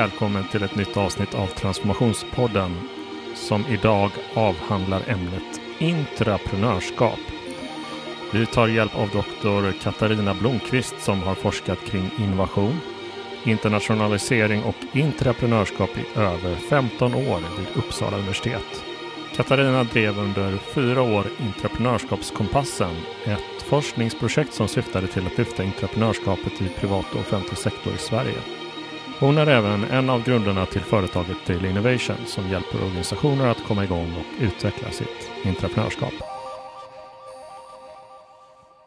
välkommen till ett nytt avsnitt av Transformationspodden som idag avhandlar ämnet intraprenörskap. Vi tar hjälp av doktor Katarina Blomqvist som har forskat kring innovation, internationalisering och intraprenörskap i över 15 år vid Uppsala universitet. Katarina drev under fyra år Intraprenörskapskompassen, ett forskningsprojekt som syftade till att lyfta intraprenörskapet i privat och offentlig sektor i Sverige. Hon är även en av grundarna till företaget Daily Innovation som hjälper organisationer att komma igång och utveckla sitt intraprenörskap.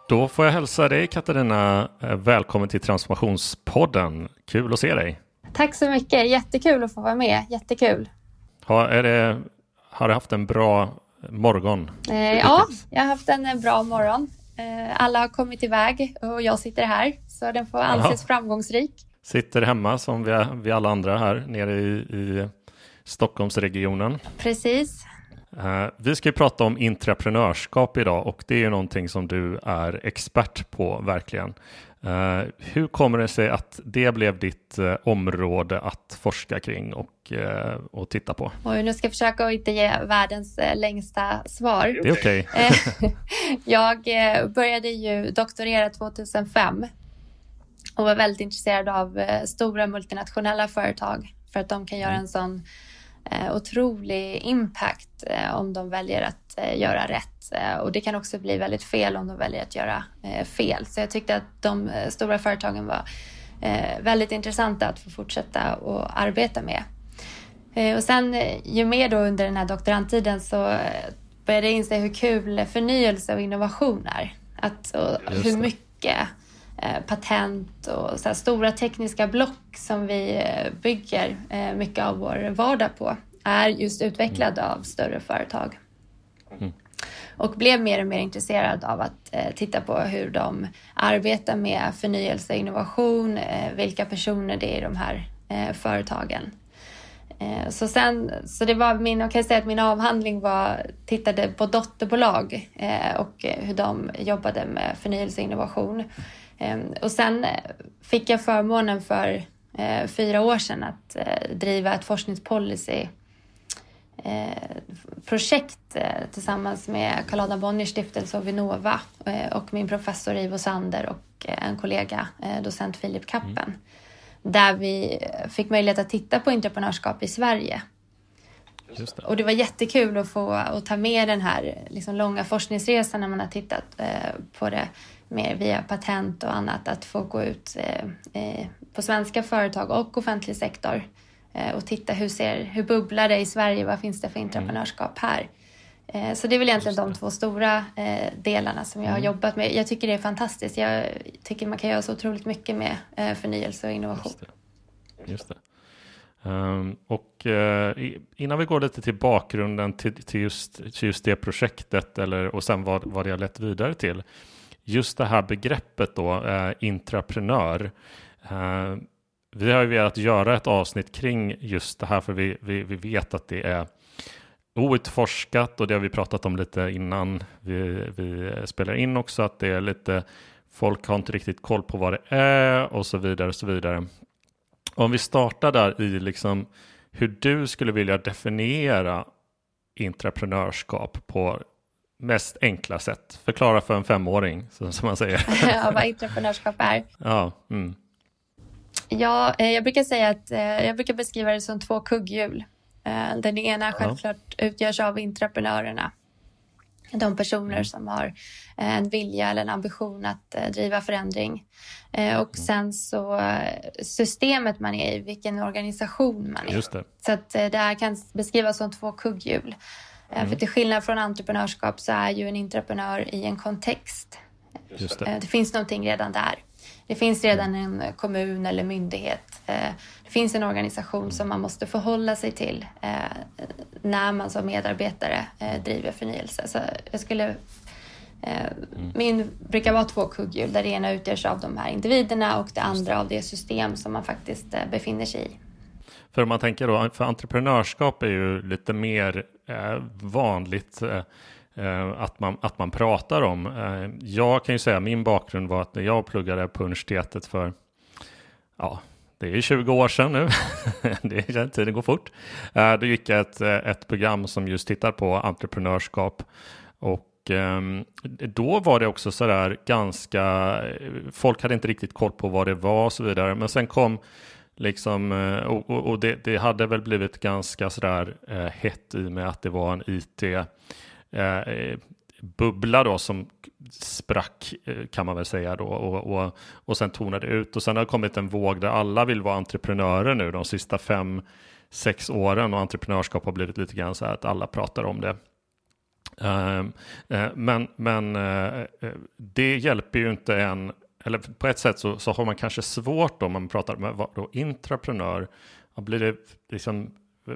Då får jag hälsa dig Katarina eh, välkommen till Transformationspodden. Kul att se dig. Tack så mycket, jättekul att få vara med. Jättekul. Ha, är det, har du haft en bra morgon? Eh, ja, jag har haft en bra morgon. Eh, alla har kommit iväg och jag sitter här, så den får anses Aha. framgångsrik. Sitter hemma som vi, vi alla andra här nere i, i Stockholmsregionen. Precis. Uh, vi ska ju prata om intraprenörskap idag och det är ju någonting som du är expert på verkligen. Uh, hur kommer det sig att det blev ditt uh, område att forska kring och, och titta på? Oj, nu ska jag försöka att inte ge världens längsta svar. Det är okej. Okay. jag började ju doktorera 2005 och var väldigt intresserad av eh, stora multinationella företag för att de kan göra mm. en sån eh, otrolig impact eh, om de väljer att göra rätt. Och det kan också bli väldigt fel om de väljer att göra fel. Så jag tyckte att de stora företagen var väldigt intressanta att få fortsätta och arbeta med. och sen ju mer då under den här doktorandtiden så började jag inse hur kul förnyelse och innovation är. Att, och hur mycket patent och så stora tekniska block som vi eh, bygger eh, mycket av vår vardag på är just utvecklad mm. av större företag. Mm. Och blev mer och mer intresserad av att titta på hur de arbetar med förnyelse och innovation, vilka personer det är i de här företagen. Så, sen, så det var min, jag kan säga att min avhandling var, tittade på dotterbolag och hur de jobbade med förnyelse och innovation. Ehm, och sen eh, fick jag förmånen för eh, fyra år sedan att eh, driva ett forskningspolicy projekt tillsammans med Carl Adam Bonniers stiftelse och Vinnova och min professor Ivo Sander och en kollega, docent Filip Kappen. Mm. Där vi fick möjlighet att titta på entreprenörskap i Sverige. Det. Och det var jättekul att få att ta med den här liksom, långa forskningsresan när man har tittat på det mer via patent och annat att få gå ut eh, eh, på svenska företag och offentlig sektor eh, och titta hur, ser, hur bubblar det i Sverige, vad finns det för entreprenörskap här? Så det är väl egentligen de två stora delarna som jag har mm. jobbat med. Jag tycker det är fantastiskt. Jag tycker man kan göra så otroligt mycket med förnyelse och innovation. Just det. Just det. Um, och uh, innan vi går lite till bakgrunden till, till, just, till just det projektet eller, och sen vad, vad det har lett vidare till just det här begreppet då, eh, intraprenör. Eh, vi har ju velat göra ett avsnitt kring just det här för vi, vi, vi vet att det är outforskat och det har vi pratat om lite innan vi, vi spelar in också att det är lite folk har inte riktigt koll på vad det är och så vidare och så vidare. Om vi startar där i liksom hur du skulle vilja definiera intraprenörskap på mest enkla sätt. Förklara för en femåring, som man säger. ja, vad entreprenörskap är. Ja, mm. ja eh, jag brukar säga att eh, jag brukar beskriva det som två kugghjul. Eh, den ena självklart ja. utgörs av entreprenörerna. De personer mm. som har en vilja eller en ambition att driva förändring. Och mm. sen så systemet man är i, vilken organisation man är. Det. Så det här kan beskrivas som två kugghjul. Mm. För till skillnad från entreprenörskap så är ju en entreprenör i en kontext. Just det. Eh, det finns någonting redan där. Det finns redan en kommun eller myndighet. Eh, det finns en organisation som man måste förhålla sig till när man som medarbetare driver förnyelse. Så jag skulle Mm. Min brukar vara två kugghjul där det ena utgörs av de här individerna och det andra av det system som man faktiskt befinner sig i. För om man tänker då, för entreprenörskap är ju lite mer eh, Eh, vanligt eh, eh, att, man, att man pratar om. Jag kan ju säga min bakgrund var att när jag pluggade på universitetet för, ja, det är 20 år sedan nu, det, tiden går fort. Då gick jag ett, ett program som just tittar på entreprenörskap och ehm, då var det också sådär ganska, folk hade inte riktigt koll på vad det var och så vidare, men sen kom Liksom, eh, och, och, och det, det, hade väl blivit ganska sådär eh, hett i och med att det var en IT eh, bubbla då som sprack eh, kan man väl säga då. Och, och, och sen tonade ut. Och sen har det kommit en våg där alla vill vara entreprenörer nu de sista fem, sex åren. Och entreprenörskap har blivit lite grann så här att alla pratar om det. Ehm, eh, men men det hjälper ju inte en, eller på ett sätt så, så har man kanske svårt om man pratar med då intraprenör, blir det liksom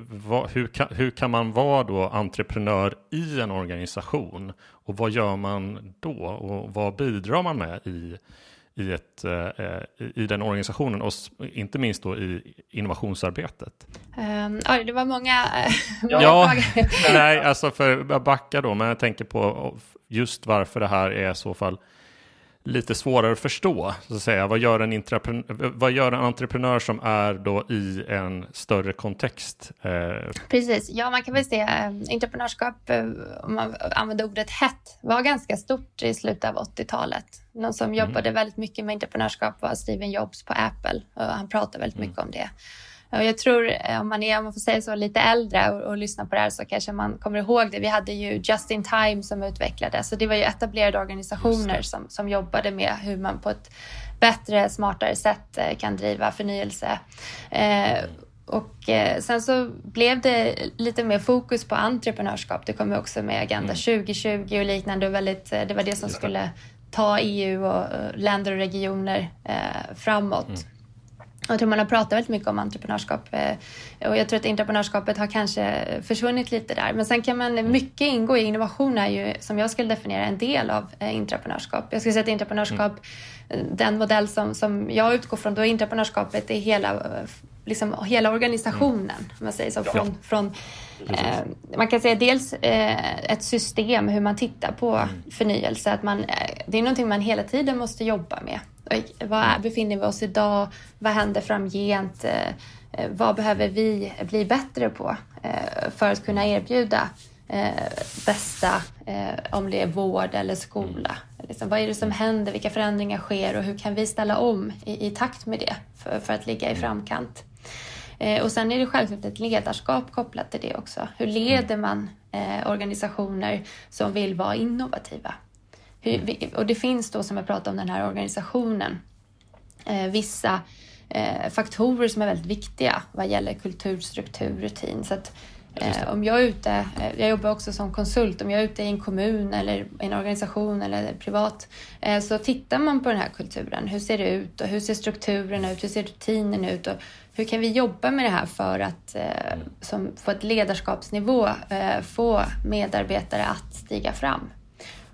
vad, hur, kan, hur kan man vara då entreprenör i en organisation? Och vad gör man då? Och vad bidrar man med i, i, ett, eh, i den organisationen? Och inte minst då i innovationsarbetet. Um, oj, det var många, många ja, nej, alltså för att backa då, men jag tänker på just varför det här är i så fall lite svårare att förstå. Så att säga. Vad, gör en vad gör en entreprenör som är då i en större kontext? Eh, Precis, ja man kan väl se eh, entreprenörskap, eh, om man använder ordet hett, var ganska stort i slutet av 80-talet. Någon som mm. jobbade väldigt mycket med entreprenörskap var Steven Jobs på Apple och han pratade väldigt mm. mycket om det. Jag tror eh, om man är, om man får säga så, lite äldre och, och lyssnar på det här så kanske man kommer ihåg det. Vi hade ju Just in Time som utvecklades så det var ju etablerade organisationer som, som jobbade med hur man på ett bättre, smartare sätt eh, kan driva förnyelse. Eh, och eh, sen så blev det lite mer fokus på entreprenörskap. Det kom också med Agenda mm. 2020 och liknande. Och väldigt, det var det som skulle ta EU och länder och regioner eh, framåt. Mm. Jag tror man har pratat väldigt mycket om entreprenörskap eh, och jag tror att entreprenörskapet har kanske försvunnit lite där. Men sen kan man, mycket ingå i innovation är ju, som jag skulle definiera, en del av eh, entreprenörskap. Jag skulle säga att entreprenörskap, mm. den modell som, som jag utgår från, då är entreprenörskapet i hela, liksom, hela organisationen, mm. man säger så. Från, ja. från eh, man kan säga dels eh, ett system, hur man tittar på mm. förnyelse. Att man, det är någonting man hela tiden måste jobba med. Var mm. befinner vi oss idag? Vad händer framgent? Eh, eh, vad behöver vi bli bättre på eh, för att kunna erbjuda bästa, om det är vård eller skola? Liksom, vad är det som händer? Vilka förändringar sker och hur kan vi ställa om i, i takt med det för, för, att ligga i mm. framkant? och sen är det självklart ett ledarskap kopplat till det också. Hur leder man organisationer som vill vara innovativa? Hur, och det finns då, som jag pratade om, den här organisationen, eh, vissa eh, faktorer som är väldigt viktiga vad gäller kultur, struktur, rutin. Så att, eh, om jag är ute, eh, jag jobbar också som konsult, om jag är ute i en kommun eller en organisation eller privat, eh, så tittar man på den här kulturen. Hur ser det ut och hur ser strukturen ut? Hur ser rutinen ut? Och hur kan vi jobba med det här för att eh, som, på ett ledarskapsnivå få medarbetare att stiga fram?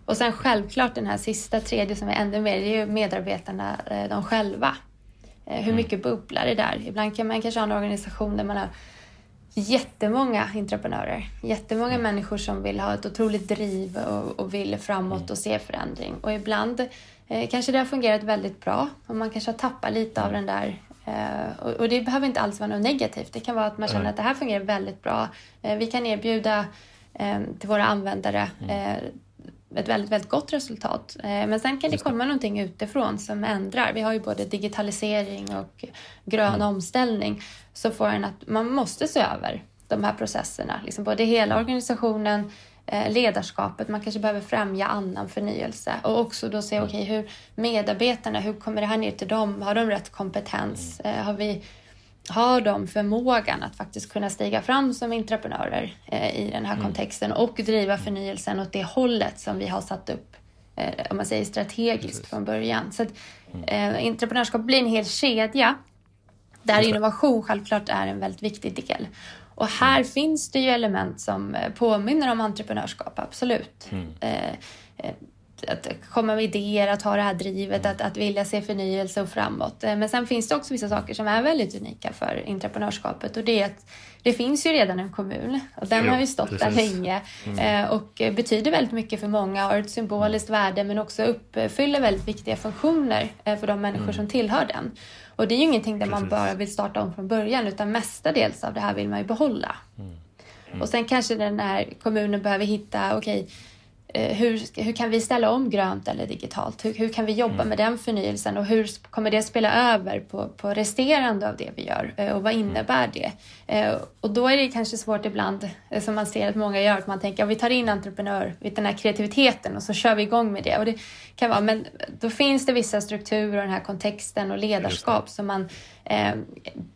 Och sen självklart den här sista, tredje som är ännu mer, det är ju medarbetarna eh, de själva. Eh, hur mm. mycket bubblar det där? Ibland kan man kanske ha en organisation där man har jättemånga entreprenörer. Jättemånga mm. människor som vill ha ett otroligt driv och, och vill framåt mm. och se förändring. Och ibland eh, kanske det har fungerat väldigt bra och man kanske har tappat lite av den där Uh, och, och, det behöver inte alls vara något negativt. Det kan vara att man känner att det här fungerar väldigt bra. Uh, vi kan erbjuda uh, till våra användare ett väldigt, väldigt gott resultat. Eh, men sen kan det komma någonting utifrån som ändrar. Vi har ju både digitalisering och grön mm. omställning. Så får en att man måste se över de här processerna. Liksom både hela organisationen, eh, ledarskapet, man kanske behöver främja annan förnyelse och också då se, okej, okay, hur medarbetarna, hur kommer det här ner till dem? Har de rätt kompetens? Mm. Eh, har vi har de förmågan att faktiskt kunna stiga fram som entreprenörer eh, i den här mm. kontexten och driva förnyelsen åt det hållet som vi har satt upp, eh, om man säger strategiskt Precis. från början. Så att, mm. eh, entreprenörskap blir en hel kedja där innovation självklart är en väldigt viktig del. Och här mm. finns det ju element som eh, påminner om entreprenörskap, absolut. Mm. Eh, eh, att komma med idéer, att ha det här drivet, att, att vilja se förnyelse och framåt. Men sen finns det också vissa saker som är väldigt unika för entreprenörskapet och det är att det finns ju redan en kommun och den jo, har ju stått precis. där länge mm. och betyder väldigt mycket för många, har ett symboliskt värde men också uppfyller väldigt viktiga funktioner för de människor mm. som tillhör den. Och det är ju ingenting där Precis. man bara vill starta om från början utan mestadels av det här vill man ju behålla. Mm. Mm. Och sen kanske den här kommunen behöver hitta, okej, okay, Eh, hur, hur kan vi ställa om grönt eller digitalt? Hur, hur kan vi jobba mm. med den förnyelsen och hur kommer det spela över på, på resterande av det vi gör eh, och vad mm. innebär det? Eh, och då är det kanske svårt ibland, som man ser att många gör, att man tänker att vi tar in entreprenör, den här kreativiteten och så kör vi igång med det. Och det kan vara, men då finns det vissa strukturer och den här kontexten och ledarskap som man eh,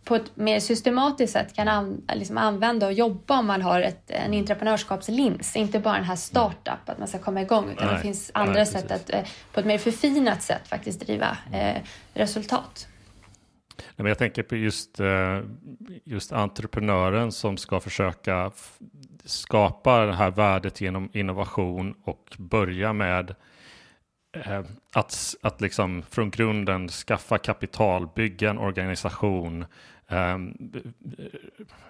på ett mer systematiskt sätt kan an, liksom använda och jobba om man har ett, en entreprenörskapslins. Inte bara den här startup, att man ska komma igång, utan nej, det finns andra nej, sätt att eh, på ett mer förfinat sätt faktiskt driva eh, resultat. Men jag tänker på just, eh, just entreprenören som ska försöka skapa det här värdet genom innovation och börja med Eh, att, att liksom från grunden skaffa kapital, bygga en organisation, ehm, eh,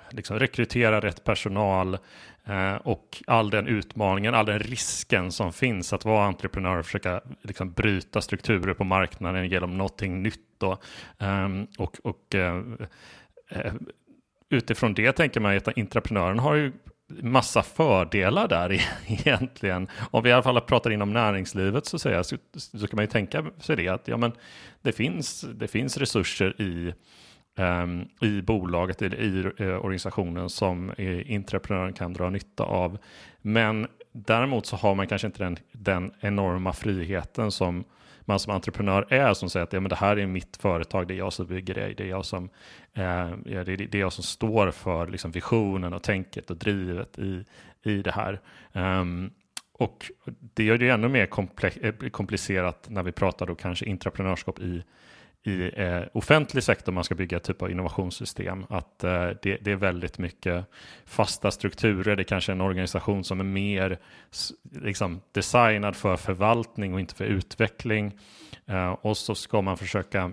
liksom rekrytera rätt personal eh, och all den utmaningen, all den risken som finns att vara entreprenör och försöka liksom bryta strukturer på marknaden genom någonting nytt. Då. Eh, och, och eh, eh, utifrån det tänker man att entreprenören har ju massa fördelar där egentligen. Om vi i alla fall pratar inom näringslivet så, säga, så, så kan man ju tänka sig det att ja, men det, finns, det finns resurser i, um, i bolaget eller i uh, organisationen som uh, entreprenören kan dra nytta av. Men däremot så har man kanske inte den, den enorma friheten som man som entreprenör är som säger att ja, men det här är mitt företag, det är jag som bygger det, det är jag som, eh, det, är, det är jag som står för liksom, visionen och tänket och drivet i, i det här. Um, och det gör det ännu mer eh, komplicerat när vi pratar då kanske entreprenörskap i i eh, offentlig sektor man ska bygga typ av innovationssystem. Att eh, det, det, är väldigt mycket fasta strukturer. Det kanske är en organisation som är mer liksom, designad för förvaltning och inte för utveckling. Eh, och så ska man försöka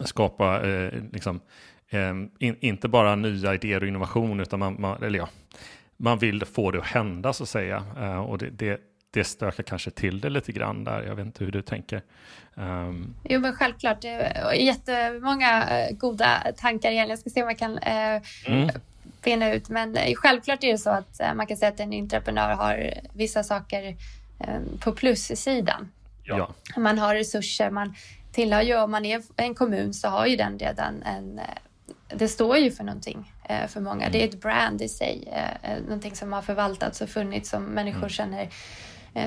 skapa eh, liksom, eh, in, inte bara nya idéer och innovation utan man, man, eller ja, man vill få det att hända så att säga. Eh, och det, det det stökar kanske till det lite grann där. Jag vet inte hur du tänker. Um... Jo, men självklart. Det är jättemånga eh, goda tankar igen. Jag ska se om jag kan eh, mm. finna ut. Men eh, självklart är det så att eh, man kan säga att en entreprenör har vissa saker eh, på plussidan. Ja. Man har resurser. Man tillhör ju, om man är en kommun så har ju den redan en det står ju för någonting för många. Det är ett brand i sig. någonting som har förvaltats och funnits som människor mm. känner Eh,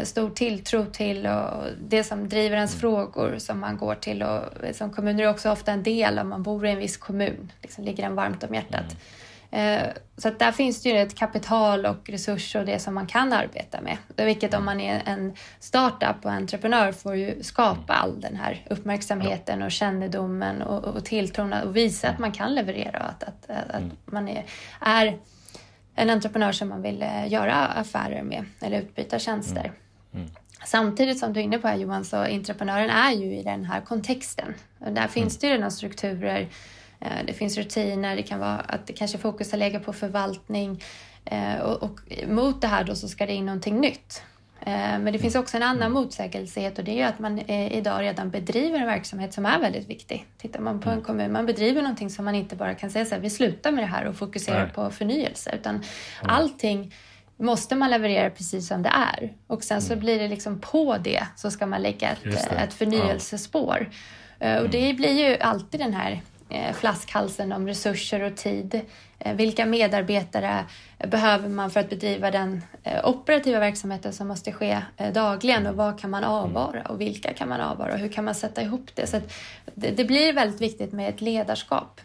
stor tilltro till och det som driver ens mm. frågor som man går till. Och som kommuner är också ofta en del om man bor i en viss kommun. Liksom ligger den varmt om hjärtat. Mm. Eh, så att där finns det ju ett kapital och resurser och det som man kan arbeta med. Vilket om man är en startup och entreprenör får ju skapa mm. all den här uppmärksamheten och kännedomen och, och tilltron och visa att man kan leverera och att, att, att man är, är en entreprenör som man vill eh, göra affärer med eller utbyta tjänster. Mm. Mm. Samtidigt som du är inne på här Johan, så entreprenören är ju i den här kontexten. Och där finns mm. det ju redan strukturer, eh, det finns rutiner, det kan vara att det kanske fokus har legat på förvaltning eh, och, och mot det här då så ska det in någonting nytt. Eh, men det finns också en annan motsägelsehet och det är att man eh, idag redan bedriver en verksamhet som är väldigt viktig. Tittar man på en mm. kommun, man bedriver någonting som man inte bara kan säga så här, vi slutar med det här och fokuserar Nej. på förnyelse, utan mm. allting måste man leverera precis som det är. Och sen så mm. blir det liksom på det så ska man lägga ett, ett förnyelsespår. Ja. Och det blir ju alltid den här Eh, flaskhalsen om resurser och tid. Eh, vilka medarbetare behöver man för att bedriva den eh, operativa verksamheten som måste ske dagligen och vad kan man avvara och vilka kan man avvara och hur kan man sätta ihop det? Så det, blir väldigt viktigt med ett ledarskap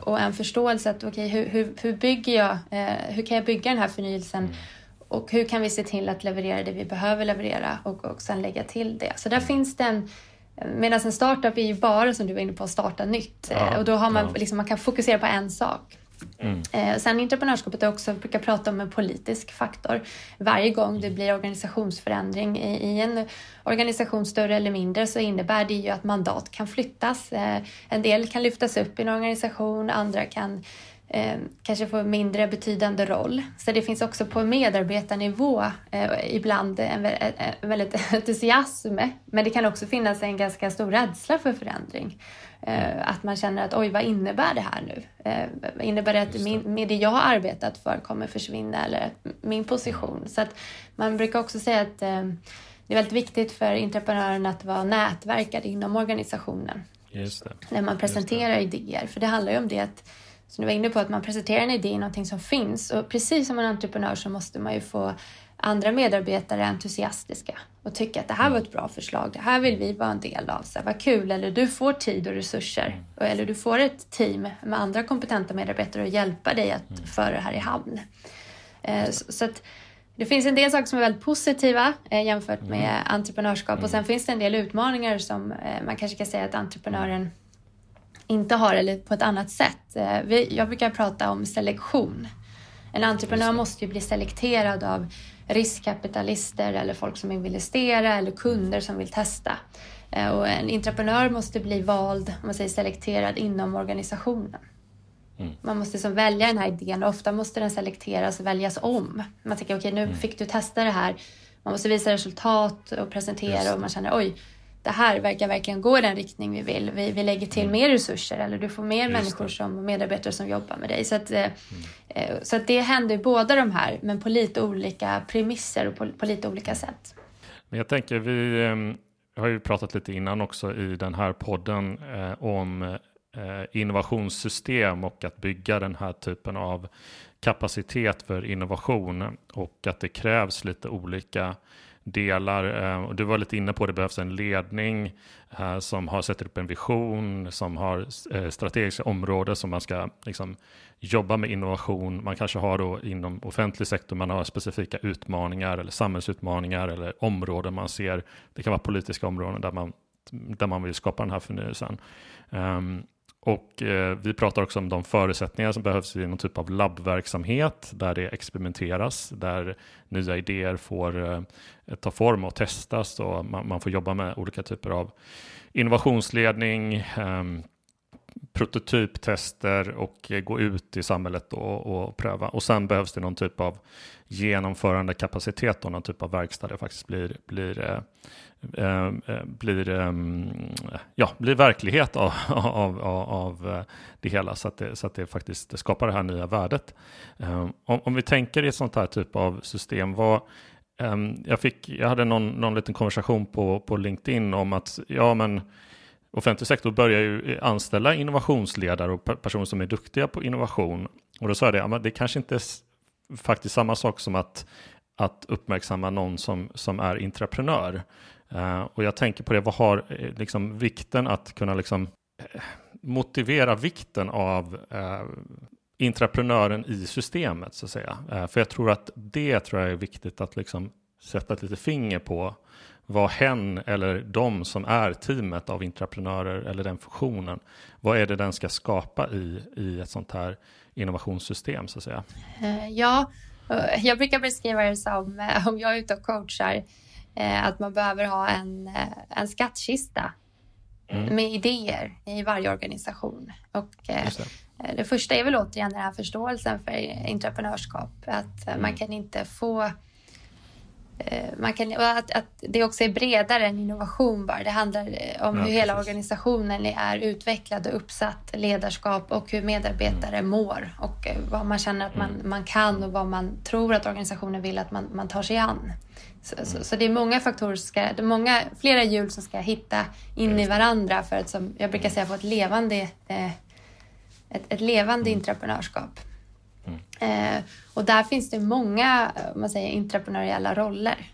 och en förståelse att okay, hur, hur, bygger jag, hur kan jag bygga den här förnyelsen mm. och hur kan vi se till att leverera det vi behöver leverera och, och sen lägga till det. Så där mm. finns det en Medan en startup är ju bara, som du var inne på, att starta nytt. Ja, och då har man, ja. liksom, man kan fokusera på en sak. Mm. Eh, sen entreprenörskapet är också, brukar prata om en politisk faktor. Varje gång det blir organisationsförändring i, i en organisation större eller mindre så innebär det ju att mandat kan flyttas. Eh, en del kan lyftas upp i en organisation, andra kan eh, kanske få mindre betydande roll. Så det finns också på medarbetarnivå eh, ibland en, en, en väldigt entusiasm. Men det kan också finnas en ganska stor rädsla för förändring. Eh, att man känner att oj, vad innebär det här nu? Eh, innebär det att min, med det jag har arbetat för kommer försvinna eller min position? Så att man brukar också säga att eh, det är väldigt viktigt för entreprenören att vara nätverkad inom organisationen. När man presenterar idéer. För det handlar ju om det att som du var inne på, att man presenterar en idé i någonting som finns. Och precis som en entreprenör så måste man ju få andra medarbetare entusiastiska och tycka att det här var ett bra förslag. Det här vill vi vara en del av. Så vad kul! Eller du får tid och resurser. Eller du får ett team med andra kompetenta medarbetare att hjälpa dig att mm. föra det här i hamn. Eh, så att det finns en del saker som är väldigt positiva eh, jämfört med mm. entreprenörskap och sen mm. finns det en del utmaningar som eh, man kanske kan säga att entreprenören inte har eller på ett annat sätt. Eh, jag brukar prata om selektion. En entreprenör måste ju bli selekterad av riskkapitalister eller folk som vill investera eller kunder som vill testa. Eh, och en entreprenör måste bli vald, om man säger selekterad, inom organisationen. Mm. Man måste liksom välja den här idén och ofta måste den selekteras och väljas om. Man tänker okej, okay, nu mm. fick du testa det här. Man måste visa resultat och presentera och man känner oj, det här verkar verkligen gå i den riktning vi vill. Vi, vi lägger till mm. mer resurser eller du får mer Just människor som medarbetare som jobbar med dig. Så, att, eh, mm. så att det händer båda de här, men på lite olika premisser och på, på lite olika sätt. Men jag tänker, vi ehm, har ju pratat lite innan också i den här podden eh, om eh, innovationssystem och att bygga den här typen av kapacitet för innovation och att det krävs lite olika delar. Eh, du var lite inne på att det behövs en ledning eh, som har sett upp en vision, som har eh, strategiska områden som man ska liksom, jobba med innovation. Man kanske har då inom offentlig sektor, man har specifika utmaningar eller samhällsutmaningar eller områden man ser. Det kan vara politiska områden där man, där man vill skapa den här förnyelsen. Um, och eh, vi pratar också om de förutsättningar som behövs i någon typ av labbverksamhet där det experimenteras, där nya idéer får eh, ta form och testas och man, man, får jobba med olika typer av innovationsledning, eh, prototyptester och eh, gå ut i samhället och, och, pröva. Och sen behövs det någon typ av genomförande kapacitet och någon typ av verkstad det faktiskt blir, blir eh, eh, eh, blir, ehm, ja, blir verklighet av, av, av, av eh, det hela så att det, så att det faktiskt skapar det här nya värdet. Ehm, om, om vi tänker i ett sånt här typ av system, vad, ehm, jag, fick, jag hade någon, någon liten konversation på, på LinkedIn om att ja, men offentlig sektor börjar ju anställa innovationsledare och personer som är duktiga på innovation. Och då sa jag det, ja, det kanske inte är faktiskt samma sak som att, att uppmärksamma någon som, som är intraprenör. Eh, och jag tänker på det, vad har eh, liksom vikten att kunna liksom eh, motivera vikten av eh, intraprenören i systemet så att säga. Eh, för jag tror att det tror jag är viktigt att liksom sätta ett litet finger på vad hen eller de som är teamet av intraprenörer eller den funktionen, vad är det den ska skapa i, i ett sånt här innovationssystem så att säga? Ja, jag brukar beskriva det som om jag är ute och coachar Eh, att man behöver ha en, eh, en skattkista mm. med idéer i varje organisation. Och, eh, det. det. första är väl återigen den här förståelsen för entreprenörskap. Att mm. man kan inte få man kan, att, att det också är bredare än innovation bara. Det handlar om ja, hur hela organisationen är utvecklad och uppsatt, ledarskap och hur medarbetare mm. mår och vad man känner att man, mm. man kan och vad man tror att organisationen vill att man, man tar sig an. Så, så, så, det är många faktorer, ska, det är många, flera hjul som ska hitta in i varandra för att, som jag brukar säga, få ett levande, eh, ett, ett, levande mm. entreprenörskap. Mm. Eh, och där finns det många om man säger, entreprenöriella roller.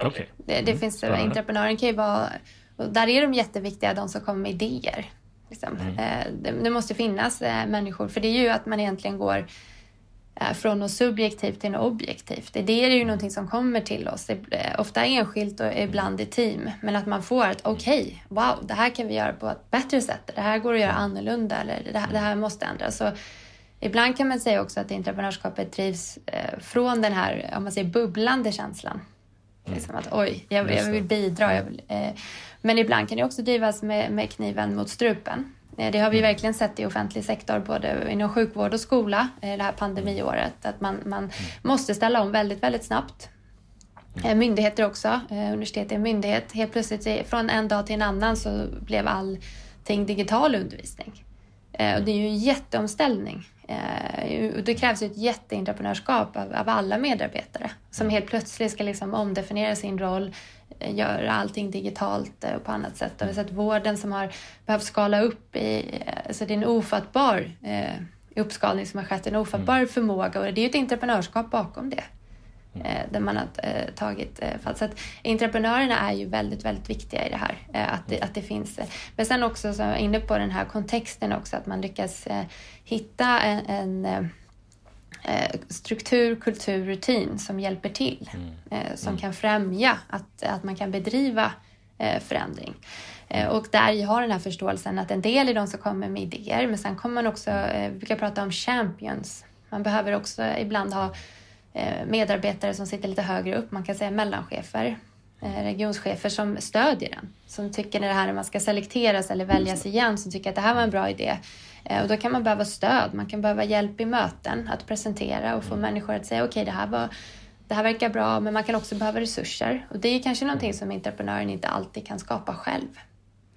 Okay. Det, det mm. finns, entreprenören kan ju vara, och där är de jätteviktiga, de som kommer med idéer. Liksom. Mm. Eh, det, det, måste finnas eh, människor, för det är ju att man egentligen går Eh, från något subjektivt till något objektivt. Det är ju någonting som kommer till oss, ofta enskilt och ibland i team. Men att man får att okej, okay, wow, det här kan vi göra på ett bättre sätt. Det här går att göra annorlunda eller det här, det här måste ändras. Så ibland kan man säga också att entreprenörskapet drivs eh, från den här, om man säger bubblande känslan. Mm. Liksom att oj, jag, jag vill bidra. Jag vill, eh, men ibland kan det också drivas med, med kniven mot strupen. Eh, det har vi mm. verkligen sett i offentlig sektor, både inom sjukvård och skola, eh, det här pandemiåret. Att man, man mm. måste ställa om väldigt, väldigt snabbt. Mm. Myndigheter också. Universitet är en myndighet. Helt plötsligt från en dag till en annan så blev allting digital undervisning. Och det är ju en jätteomställning. Det krävs ett jätteentreprenörskap av, av alla medarbetare som helt plötsligt ska liksom omdefiniera sin roll, göra allting digitalt och på annat sätt. Och vi har sett vården som har behövt skala upp i, alltså det är en ofattbar eh, uppskalning som har skett, en ofattbar mm. förmåga och det är ju ett entreprenörskap bakom det. Mm. Eh, där man har eh, tagit eh, fall. Så att entreprenörerna är ju väldigt, väldigt viktiga i det här. Eh, att, det, att det finns. Eh, men sen också, så jag inne på den här kontexten också, att man lyckas hitta en, en Eh, struktur, kultur, rutin som hjälper till. Mm. Eh, som mm. kan främja att, att man kan bedriva eh, förändring. Och där har den här förståelsen att en del är de som kommer med idéer men sen kommer man också, vi brukar prata om champions. Man behöver också ibland ha medarbetare som sitter lite högre upp, man kan säga mellanchefer regionschefer som stödjer den. Som tycker när det här när man ska selekteras eller väljas igen, som tycker att det här var en bra idé. Eh, och då kan man behöva stöd, man kan behöva hjälp i möten att presentera och få människor att säga okej okay, det här var det här verkar bra, men man kan också behöva resurser. Och det är kanske någonting som entreprenören inte alltid kan skapa själv.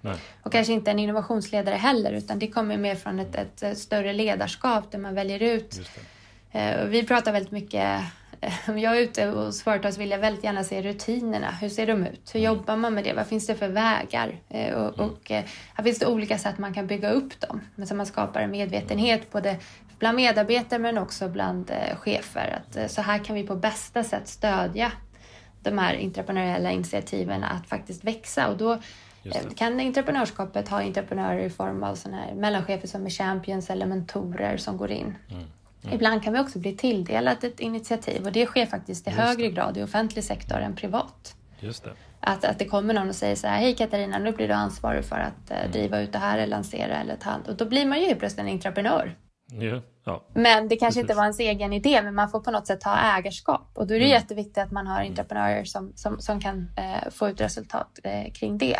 Nej. Och kanske inte en innovationsledare heller, utan det kommer mer från ett, ett större ledarskap där man väljer ut. Eh, vi pratar väldigt mycket om jag är ute hos företag så vill jag väldigt gärna se rutinerna. Hur ser de ut? Hur mm. jobbar man med det? Vad finns det för vägar? Eh, och, mm. och eh, här finns det olika sätt man kan bygga upp dem. Men så man skapar en medvetenhet både bland medarbetare men också bland eh, chefer. Att så här kan vi på bästa sätt stödja de här entreprenöriella initiativen att faktiskt växa. Och då kan entreprenörskapet ha entreprenörer i form av såna här mellanchefer som är champions eller mentorer som går in. Mm. Mm. Ibland kan vi också bli tilldelat ett initiativ och det sker faktiskt i Just högre det. grad i offentlig sektor än privat. Just det. Att, att det kommer någon och säger så här, hej Katarina, nu blir du ansvarig för att eh, mm. driva ut det här eller lansera eller ta hand. Och då blir man ju plötsligt en entreprenör. Ja, ja. Men det kanske Precis. inte var ens egen idé, men man får på något sätt ha ägarskap. Och då är det mm. jätteviktigt att man har mm. entreprenörer som, som, som kan eh, få ut resultat eh, kring det.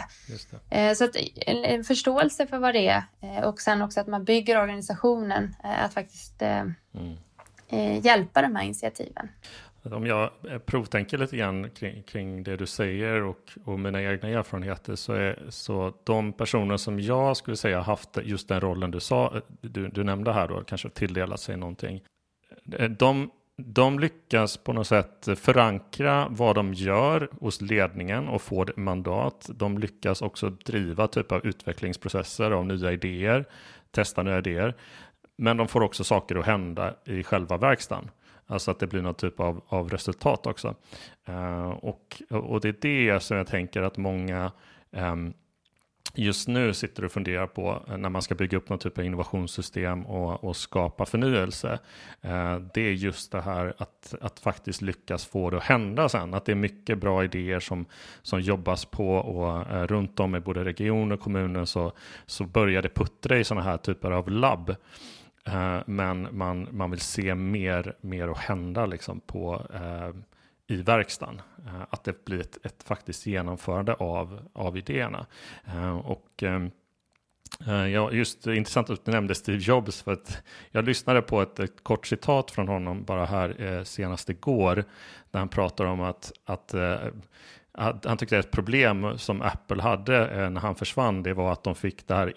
det. Eh, så att, en, en, förståelse för vad det är eh, och sen också att man bygger organisationen eh, att faktiskt eh, mm. hjälpa de här initiativen. Om jag eh, provtänker lite grann kring, kring det du säger och, och mina egna erfarenheter så är så de personer som jag skulle säga haft just den rollen du sa, eh, du, du nämnde här då, kanske tilldelat sig någonting. Eh, de, de lyckas på något sätt förankra vad de gör hos ledningen och får mandat. De lyckas också driva typ av utvecklingsprocesser av nya idéer, testa nya idéer. Men de får också saker att hända i själva verkstaden. Alltså att det blir någon typ av, av resultat också. Uh, och, och det är det som jag tänker att många um, just nu sitter och funderar på när man ska bygga upp någon typ av innovationssystem och, och skapa förnyelse. Eh, det är just det här att, att faktiskt lyckas få det att hända sen. Att det är mycket bra idéer som, som jobbas på och eh, runt om i både regioner och kommunen så, så börjar det puttra i sådana här typer av labb. Eh, men man, man vill se mer, mer att hända liksom på, eh, i verkstaden. Eh, att det blir ett, ett faktiskt genomförande av, av idéerna. och Ja, just intressant att du nämnde Steve Jobs för att jag lyssnade på ett, ett kort citat från honom bara här eh, senast igår där han pratar om att, att eh, han tyckte att ett problem som Apple hade eh, när han försvann det var att de fick det här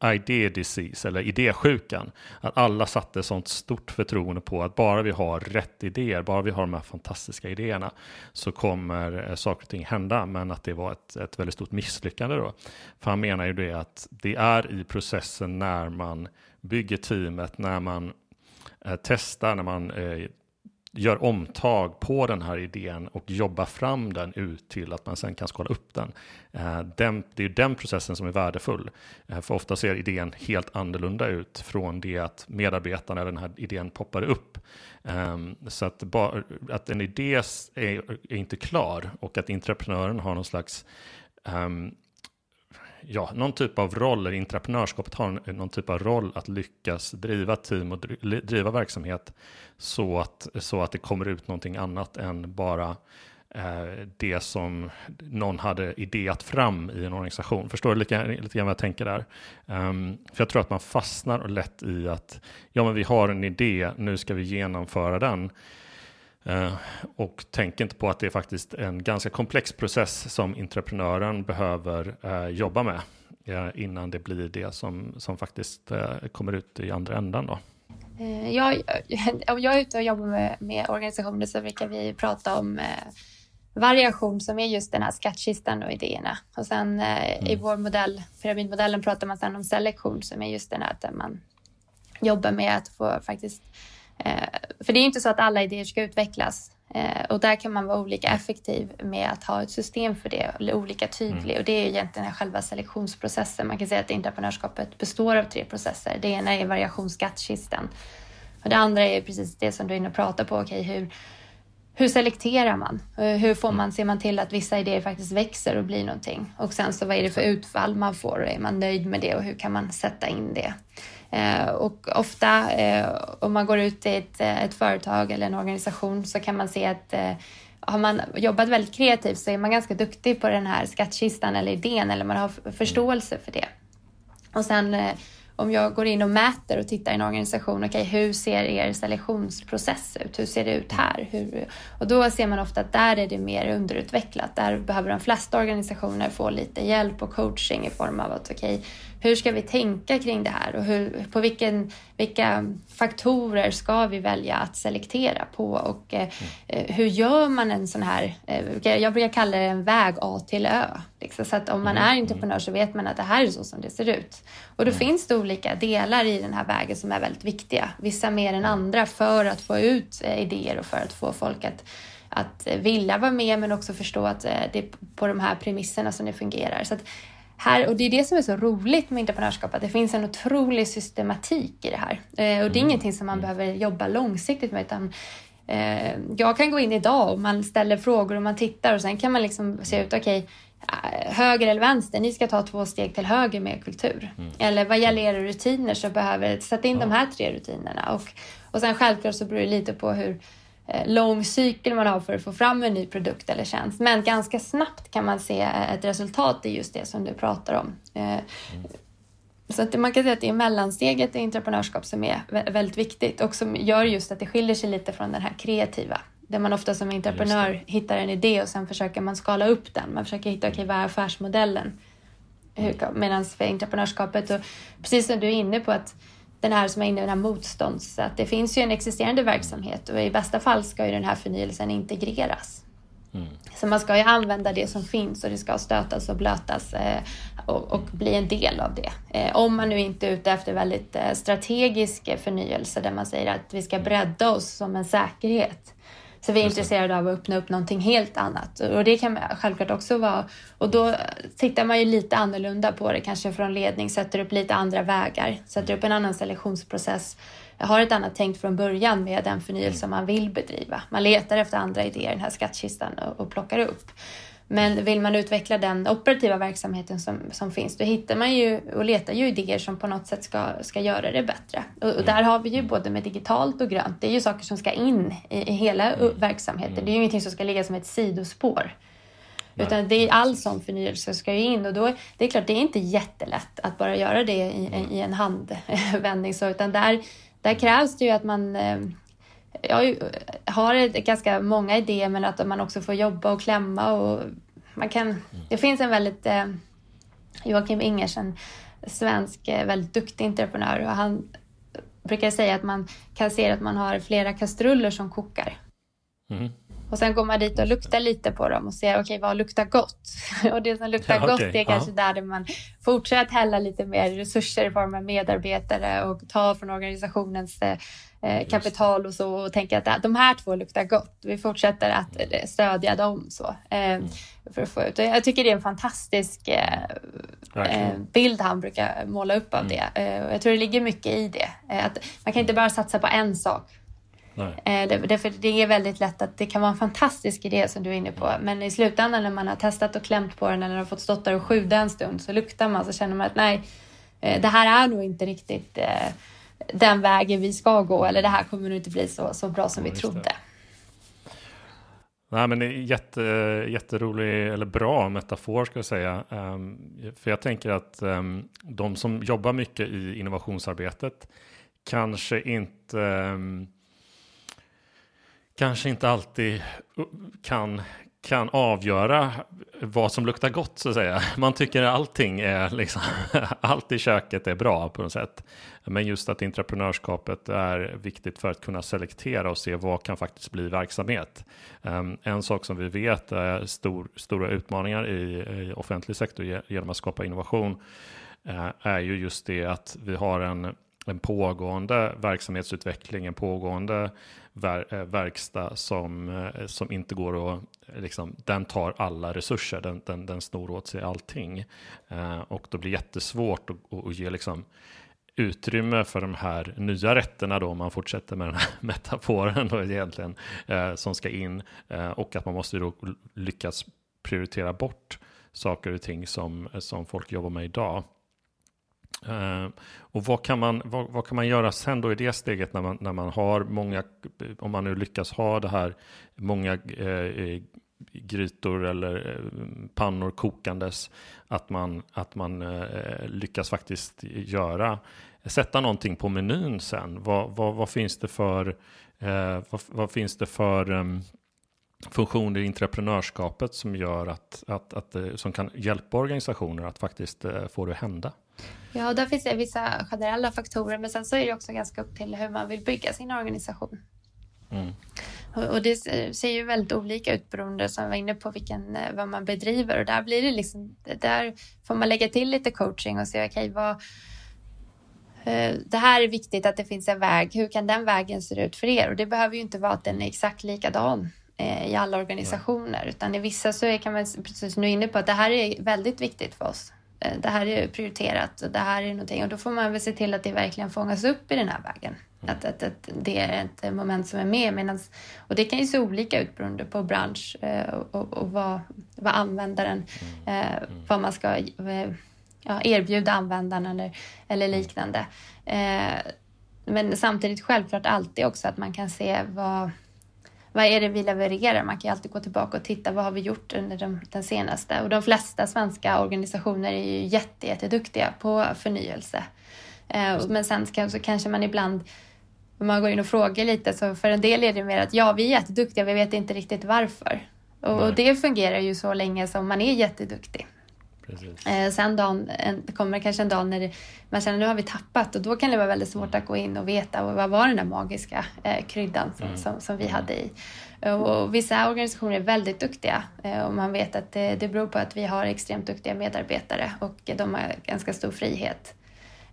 eh, idé disease eller idésjukan. Att alla satte sånt stort förtroende på att bara vi har rätt idéer, bara vi har de här fantastiska idéerna så kommer eh, saker och ting hända. Men att det var ett, ett väldigt stort misslyckande då. För han menar ju det att det är i processen när man bygger teamet, när man testar, när man gör omtag på den här idén och jobbar fram den ut till att man sen kan skala upp den. Eh, den det är den processen som är värdefull. Eh, för ofta ser idén helt annorlunda ut från det att medarbetarna, den här idén poppar upp. Ehm, så att, att en idé är, är inte klar och att entreprenören har någon slags um, ja, någon typ av roll, eller entreprenörskapet har någon typ av roll att lyckas driva team och driva verksamhet så att, så att det kommer ut någonting annat än bara eh, det som någon hade idéat fram i en organisation. Förstår du lite, lite grann vad jag tänker där? Um, för jag tror att man fastnar lätt i att ja, men vi har en idé, nu ska vi genomföra den. Uh, och tänker inte på att det är faktiskt en ganska komplex process som entreprenören behöver uh, jobba med uh, innan det blir det som, som faktiskt kommer ut i andra ändan. Då. Jag, om jag är ute och jobbar med, med organisationer så brukar vi prata om variation som är just den här skattkistan och idéerna. Och sen eh, mm. i vår modell, pyramidmodellen, pratar man sen om selektion som är just den här att man jobbar med att få faktiskt... Eh, för det är inte så att alla idéer ska utvecklas eh, och där kan man vara olika effektiv med att ha ett system för det, eller olika tydlig. Mm. Och det är egentligen själva selektionsprocessen. Man kan säga att entreprenörskapet består av tre processer. Det ena är variationsskattkistan och det andra är precis det som du är inne och pratar på. Okay, hur, hur selekterar man? Eh, hur får man, ser man till att vissa idéer faktiskt växer och blir någonting? Och sen så vad är det för utfall man får? Är man nöjd med det och hur kan man sätta in det? Eh, och ofta eh, om man går ut i ett, eh, ett företag eller en organisation så kan man se att har man jobbat väldigt kreativt så är man ganska duktig på den här skattkistan eller idén eller man har förståelse för det. Och sen om jag går in och mäter och tittar i en organisation, okay, hur ser er selektionsprocess ut? Hur ser det ut här? Hur, och då ser man ofta att där är det mer underutvecklat. Där behöver de flesta organisationer få lite hjälp och coaching i form av att okay, hur ska vi tänka kring det här och hur, på vilken, vilka faktorer ska vi välja att selektera på och eh, mm. hur gör man en sån här, eh, jag brukar kalla det en väg A till Ö. Liksom, så att om man mm. är entreprenör så vet man att det här är så som det ser ut. Och då mm. finns det olika delar i den här vägen som är väldigt viktiga, vissa mer än andra för att få ut eh, idéer och för att få folk att att vilja vara med men också förstå att det är på de här premisserna som det fungerar. Så här, och det är det som är så roligt med entreprenörskap, att det finns en otrolig systematik i det här. Eh, och det är mm. ingenting som man behöver jobba långsiktigt med, utan eh, jag kan gå in idag och man ställer frågor och man tittar och sen kan man liksom se ut, okej, okay, eh, höger eller vänster, ni ska ta två steg till höger med kultur. Mm. Eller vad gäller era rutiner så behöver, sätta in ja. de här tre rutinerna. Och, och sen självklart så beror det lite på hur lång cykel man har för att få fram en ny produkt eller tjänst. Men ganska snabbt kan man se ett resultat i just det som du pratar om. Mm. Så att man kan säga att det är mellansteget i entreprenörskap som är väldigt viktigt och som gör just att det skiljer sig lite från den här kreativa. Där man ofta som entreprenör hittar en idé och sen försöker man skala upp den. Man försöker hitta, okej okay, vad är affärsmodellen? Medan för entreprenörskapet, och precis som du är inne på att den här som är inne i den här motstånds... Att det finns ju en existerande verksamhet och i bästa fall ska ju den här förnyelsen integreras. Mm. Så man ska ju använda det som finns och det ska stötas och blötas eh, och, och, bli en del av det. Eh, om man nu inte är ute efter väldigt eh, strategisk förnyelse där man säger att vi ska bredda oss som en säkerhet så vi är intresserade av att öppna upp någonting helt annat. Och det kan självklart också vara... Och då tittar man ju lite annorlunda på det, kanske från ledning, sätter upp lite andra vägar, sätter upp en annan selektionsprocess, har ett annat tänkt från början med den förnyelse man vill bedriva. Man letar efter andra idéer i den här skattkistan och, och plockar upp. Men vill man utveckla den operativa verksamheten som, som finns, då hittar man ju och letar ju idéer som på något sätt ska, ska göra det bättre. Och, och där har vi ju både med digitalt och grönt, det är ju saker som ska in i, i hela mm. verksamheten. Det är ju ingenting som ska ligga som ett sidospår. Utan det är all sån förnyelse ska ju in och då, det är klart, det är inte jättelätt att bara göra det i, i en handvändning. Så, utan där, där krävs det ju att man eh, jag har ganska många idéer men att man också får jobba och klämma och man kan... Det finns en väldigt... Eh, Joakim Ingers, en svensk eh, väldigt duktig entreprenör och han brukar säga att man kan se att man har flera kastruller som kokar. Mm. Och sen går man dit och luktar lite på dem och ser, okej, okay, vad luktar gott? och det som luktar ja, gott okay. är kanske ja. där man fortsätter hälla lite mer resurser i form av medarbetare och ta från organisationens eh kapital och så och tänka att de här två luktar gott. Vi fortsätter att eh, stödja dem så. Eh, mm. för att få ut. Jag tycker det är en fantastisk eh, bild han brukar måla upp av mm. det. jag tror det ligger mycket i det. att man kan inte bara satsa på en sak Eh, därför det är väldigt lätt att det kan vara en fantastisk idé som du är inne på. Men i slutändan när man har testat och klämt på den eller har fått stått där och sjuda en stund så luktar man så känner man att nej, eh, det här är nog inte riktigt eh, den vägen vi ska gå eller det här kommer nog inte bli så, så bra som ja, vi trodde. Det. Nej, men det är jätte, jätterolig, eller bra metafor ska jag säga. Um, för jag tänker att um, de som jobbar mycket i innovationsarbetet kanske inte um, kanske inte alltid kan, kan avgöra vad som luktar gott så att säga. Man tycker allting är liksom, allt i köket är bra på något sätt. Men just att entreprenörskapet är viktigt för att kunna selektera och se vad kan faktiskt bli verksamhet. Ehm, en sak som vi vet är stor, stora utmaningar i, i offentlig sektor genom att skapa innovation eh, är ju just det att vi har en en pågående verksamhetsutveckling, en pågående ver, eh, verkstad som, eh, som inte går att, liksom, den tar alla resurser, den, den, den snor åt sig allting. Eh, och då blir det jättesvårt att, att ge liksom, utrymme för de här nya rätterna då, om man fortsätter med den här metaforen då egentligen, eh, som ska in. Eh, och att man måste då lyckas prioritera bort saker och ting som, som folk jobbar med idag. Uh, och vad kan, man, vad, vad, kan man göra sen då i det steget när man, när man har många, om man nu lyckas ha det här, många uh, grytor eller eh, pannor kokandes, att man, att man eh, lyckas faktiskt göra, sätta någonting på menyn sen. Vad, vad, vad finns det för, eh, vad, vad, finns det för ehm, um, funktioner i entreprenörskapet som gör att, att, att, som kan hjälpa organisationer att faktiskt få det att hända? Ja, där finns det vissa generella faktorer, men sen så är det också ganska upp till hur man vill bygga sin organisation. Mm. Och, det ser ju väldigt olika ut beroende, som var inne på, vilken, eh, vad man bedriver. Och där blir det liksom, där får man lägga till lite coaching och se, okej, okay, vad eh, det här är viktigt att det finns en väg. Hur kan den vägen se ut för er? Och det behöver ju inte vara att den är exakt likadan eh, i alla organisationer, utan i vissa så är, kan man, precis nu inne på att det här är väldigt viktigt för oss. Det här är prioriterat och det här är någonting. Och då får man väl se till att det verkligen fångas upp i den här vägen. Mm. Att, att, att det är ett moment som är med. Medans, och det kan ju se olika ut beroende på bransch eh, och, och, och vad, vad användaren, mm. eh, mm. vad man ska ja, erbjuda användaren eller, eller liknande. men samtidigt självklart alltid också att man kan se vad vad är det vi levererar? Man kan ju alltid gå tillbaka och titta vad har vi gjort under de, den senaste? Och de flesta svenska organisationer är ju jätte, jätteduktiga på förnyelse. Eh, men sen ska, så kanske man ibland, om man går in och frågar lite, så för en del är det mer att ja, vi är jätteduktiga, vi vet inte riktigt varför. Och, och det fungerar ju så länge som man är jätteduktig. Eh, sen dagen, en, kommer kanske en dag när det, man känner att nu har vi tappat och då kan det vara väldigt svårt att gå in och veta vad var den där magiska eh, kryddan som, mm. som, som, vi hade i. Och vissa organisationer är väldigt duktiga eh, och man vet att det, det beror på att vi har extremt duktiga medarbetare och de har ganska stor frihet.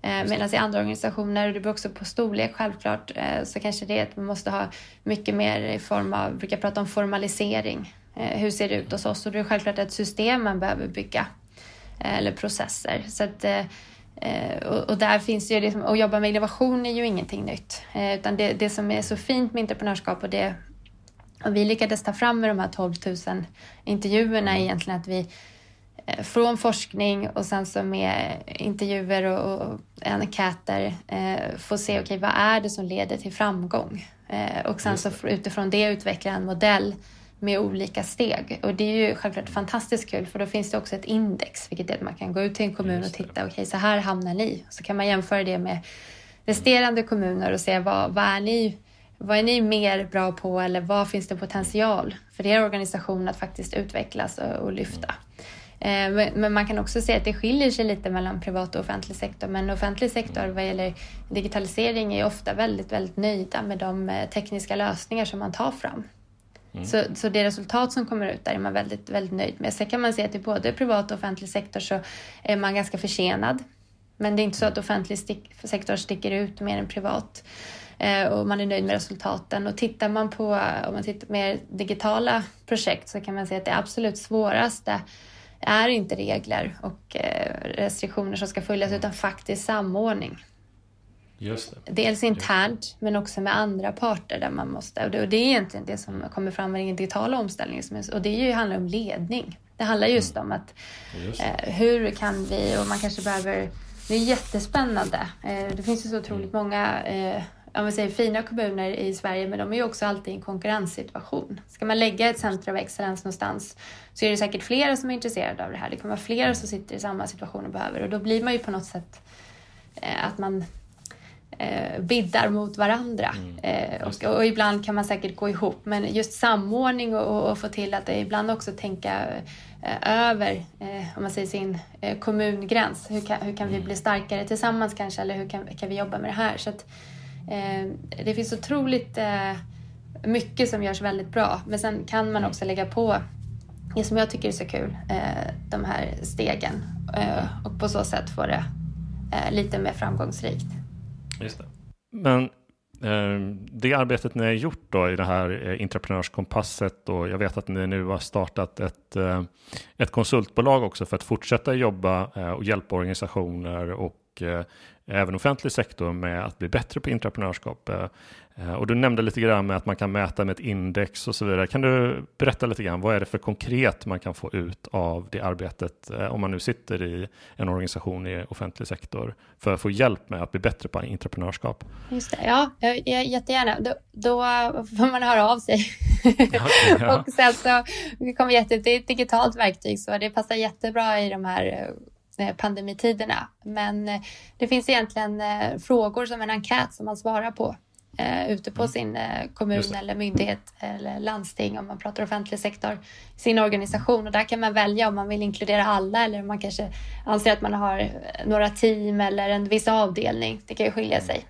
Eh, Medan i andra organisationer, och det beror också på storlek självklart, eh, så kanske det är att man måste ha mycket mer i form av, brukar prata om formalisering. Eh, hur ser det ut hos oss? Och det är självklart ett system man behöver bygga Eh, eller processer. Så att, eh, och, och, där finns ju liksom, att jobba med innovation är ju ingenting nytt. Eh, utan det, det som är så fint med entreprenörskap och det och vi lyckades ta fram med de här 12 000 intervjuerna mm. egentligen att vi från forskning och sen så med intervjuer och, och enkäter eh, får se okay, vad är det som leder till framgång eh, och sen så utifrån det utveckla en modell med olika steg. Och det är ju självklart fantastiskt kul för då finns det också ett index, vilket är att man kan gå ut till en kommun och titta, okej okay, så här hamnar ni. Så kan man jämföra det med resterande kommuner och se vad, vad, är ni, vad är ni mer bra på eller vad finns det potential för er organisation att faktiskt utvecklas och, och lyfta. Eh, men man kan också se att det skiljer sig lite mellan privat och offentlig sektor. Men offentlig sektor vad gäller digitalisering är ofta väldigt, väldigt nöjda med de eh, tekniska lösningar som man tar fram. Mm. Så, så det resultat som kommer ut där är man väldigt, väldigt nöjd med. Sen kan man se att i både privat och offentlig sektor så är man ganska försenad. Men det är inte så att offentlig stick, sektor sticker ut mer än privat. Eh, och man är nöjd med resultaten. Och tittar man på om man tittar mer digitala projekt så kan man se att det absolut svåraste är inte regler och eh, restriktioner som ska följas utan faktiskt samordning. Dels internt men också med andra parter där man måste. Och det, och det är egentligen det som kommer fram med den digitala omställningen. och det ju, handlar om ledning. Det handlar just mm. om att eh, hur kan vi, och man kanske behöver, det är jättespännande. Eh, det finns ju så otroligt mm. många om vi säger fina kommuner i Sverige, men de är ju också alltid i en konkurrenssituation. Ska man lägga ett centrum av excellens någonstans så är det säkert flera som är intresserade av det här. Det kan vara flera som sitter i samma situation och behöver och då blir man ju på något sätt eh, att man eh, biddar mot varandra. Mm, eh, och, och, ibland kan man säkert gå ihop, men just samordning och, och få till att ibland också tänka eh, över, eh, om man säger sin eh, kommungräns. Hur kan, hur kan vi mm. bli starkare tillsammans kanske, eller hur kan, kan vi jobba med det här? Så att, Eh, det finns otroligt eh, mycket som görs väldigt bra. Men sen kan man också lägga på det som jag tycker är så kul, eh, de här stegen. Eh, och på så sätt få det eh, lite mer framgångsrikt. Just det. Men det arbetet ni har gjort då i det här entreprenörskompasset och jag vet att ni nu har startat ett, ett konsultbolag också för att fortsätta jobba och hjälpa organisationer och även offentlig sektor med att bli bättre på entreprenörskap. Eh, och du nämnde lite grann med att man kan mäta med ett index och så vidare. Kan du berätta lite grann, vad är det för konkret man kan få ut av det arbetet eh, om man nu sitter i en organisation i offentlig sektor för att få hjälp med att bli bättre på entreprenörskap? Just det, ja, jättegärna. Då, då får man höra av sig. Okay, ja. och sen så vi kommer jätte, det är ett digitalt verktyg så det passar jättebra i de här eh, Eh, pandemitiderna. Men eh, det finns egentligen eh, frågor som en enkät som man svarar på ute på mm. sin kommun eller myndighet eller landsting om man pratar offentlig sektor, sin organisation och där kan man välja om man vill inkludera alla eller om man kanske anser att man har några team eller en viss avdelning. Det kan ju skilja sig.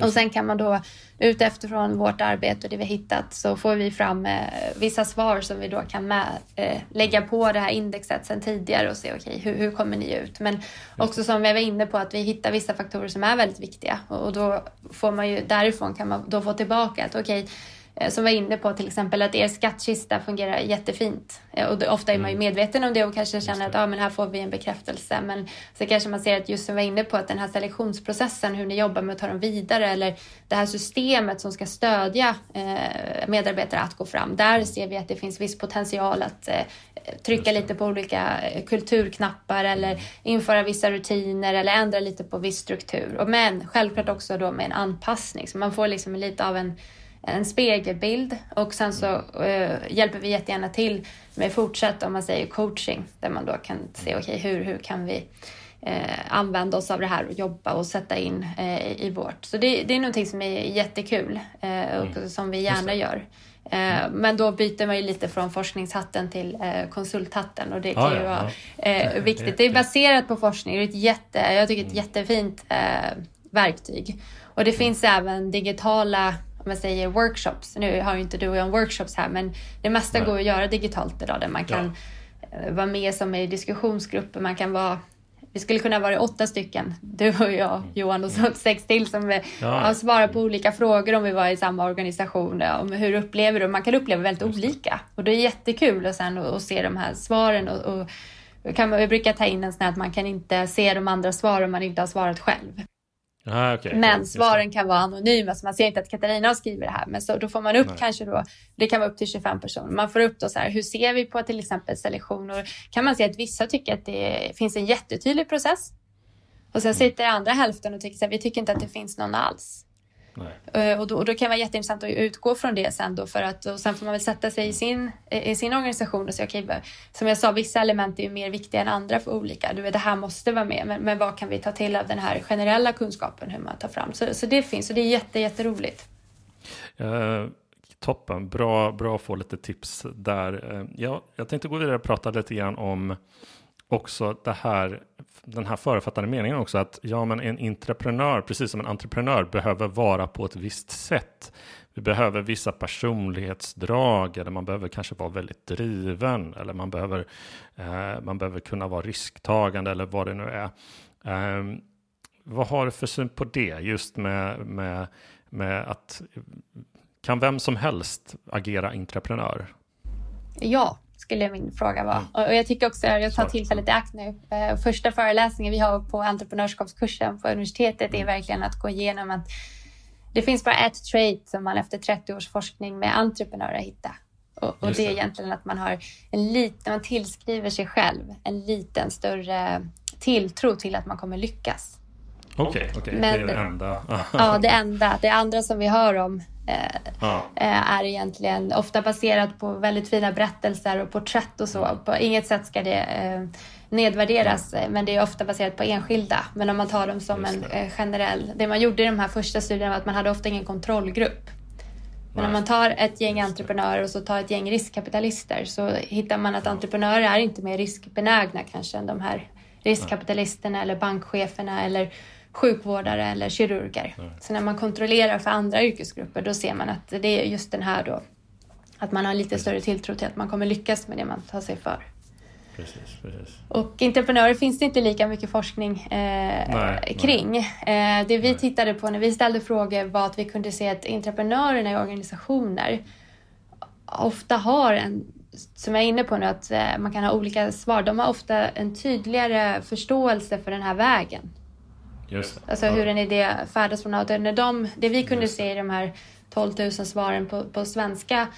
Och sen kan man då utifrån vårt arbete och det vi hittat så får vi fram eh, vissa svar som vi då kan med, eh, lägga på det här indexet sen tidigare och se okej okay, hur, hur kommer ni ut? Men också som vi var inne på att vi hittar vissa faktorer som är väldigt viktiga. Och, och då får man ju därifrån kan man då få tillbaka att okej okay, som var inne på till exempel att er skattkista fungerar jättefint. Eh, och ofta är man ju mm. medveten om det och kanske känner att ah, men här får vi en bekräftelse. Men så kanske man ser att just som var inne på att den här selektionsprocessen, hur ni jobbar med att ta dem vidare eller det här systemet som ska stödja eh, medarbetare att gå fram. Där ser vi att det finns viss potential att trycka lite på olika kulturknappar eller införa vissa rutiner eller ändra lite på viss struktur. Men självklart också då med en anpassning så man får liksom lite av en en spegelbild och sen så uh, hjälper vi jättegärna till med fortsatt, om man säger coaching, där man då kan se, okej, okay, hur, hur kan vi uh, använda oss av det här och jobba och sätta in uh, i vårt. Så det, det är någonting som är jättekul och mm. som vi gärna gör. Mm. Men då byter man ju lite från forskningshatten till konsulthatten och det kan ah, ju vara ja. viktigt. Det är baserat på forskning. Det är ett jätte, jag tycker ett mm. jättefint verktyg. Och det finns även digitala man säger workshops. Nu har ju inte du och jag en workshops här men det mesta Nej. går att göra digitalt idag där man kan ja. Eh, vara med som i diskussionsgrupper. Man kan vara vi skulle kunna vara åtta stycken, du och jag, mm. Johan och så sex till som ja. har svarat på olika frågor om vi var i samma organisation. Om hur upplever du? Man kan uppleva väldigt olika och det är jättekul och sen att se de här svaren och, och kan vi brukar ta in en sån här att man kan inte se de andra svaren om man inte har svarat själv. Ah, okay, men okay, svaren kan vara anonyma så man ser inte att Katarina har skrivit det här. Men så, då får man upp Nej. kanske då, det kan vara upp till 25 personer. Man får upp då så här, hur ser vi på till exempel selektion? Och kan man se att vissa tycker att det finns en jättetydlig process. Och sen mm. sitter andra hälften och tycker att vi tycker inte att det finns någon alls. Uh, och, då, och då kan det vara jätteintressant att utgå från det sen då för att och sen får man väl sätta sig i sin, i sin organisation och säga okej, okay, som jag sa, vissa element är ju mer viktiga än andra för olika. Du vet, det här måste vara med, men, men vad kan vi ta till av den här generella kunskapen hur man tar fram? Så, så det finns och det är jätte, jätteroligt. Uh, toppen, bra, bra att få lite tips där. Uh, ja, jag tänkte gå vidare och prata lite grann om också det här, den här förutfattade meningen också att ja, men en entreprenör, precis som en entreprenör, behöver vara på ett visst sätt. Vi behöver vissa personlighetsdrag eller man behöver kanske vara väldigt driven eller man behöver, eh, man behöver kunna vara risktagande eller vad det nu är. Eh, vad har du för syn på det just med, med, med att kan vem som helst agera entreprenör? Ja, skulle min fråga vara. Mm. Och jag tycker också, jag tar tillfället i akt nu. Eh, första föreläsningen vi har på entreprenörskapskursen på universitetet är mm. verkligen att gå igenom att det finns bara ett trait som man efter 30 års forskning med entreprenörer hittar. Och, och det är egentligen att man har en liten, man tillskriver sig själv en liten större tilltro till att man kommer lyckas. Okej, okay, okay. det är det enda. ja, det enda. Det andra som vi hör om ja. Eh, är egentligen ofta baserat på väldigt fina berättelser och porträtt och så. På inget sätt ska det eh, nedvärderas, ja. men det är ofta baserat på enskilda. Men om man tar dem som en eh, generell... Det man gjorde i de här första studierna var att man hade ofta ingen kontrollgrupp. Men om man tar ett gäng entreprenörer och så tar ett gäng riskkapitalister så hittar man att entreprenörer är inte mer riskbenägna kanske än de här riskkapitalisterna eller bankcheferna eller sjukvårdare eller kirurger. Nej. Så när man kontrollerar för andra yrkesgrupper då ser man att det är just den här då att man har lite större tilltro till att man kommer lyckas med det man tar sig för. Precis, precis. Och entreprenörer finns det inte lika mycket forskning eh, nej, kring. Nej. Eh, det vi tittade på när vi ställde frågor var att vi kunde se att entreprenörerna i organisationer ofta har en, som jag är inne på nu, att eh, man kan ha olika svar. De har ofta en tydligare förståelse för den här vägen. Just det. Alltså hur en idé färdas från A till de, Det vi kunde se i de här 12 000 svaren på, på svenska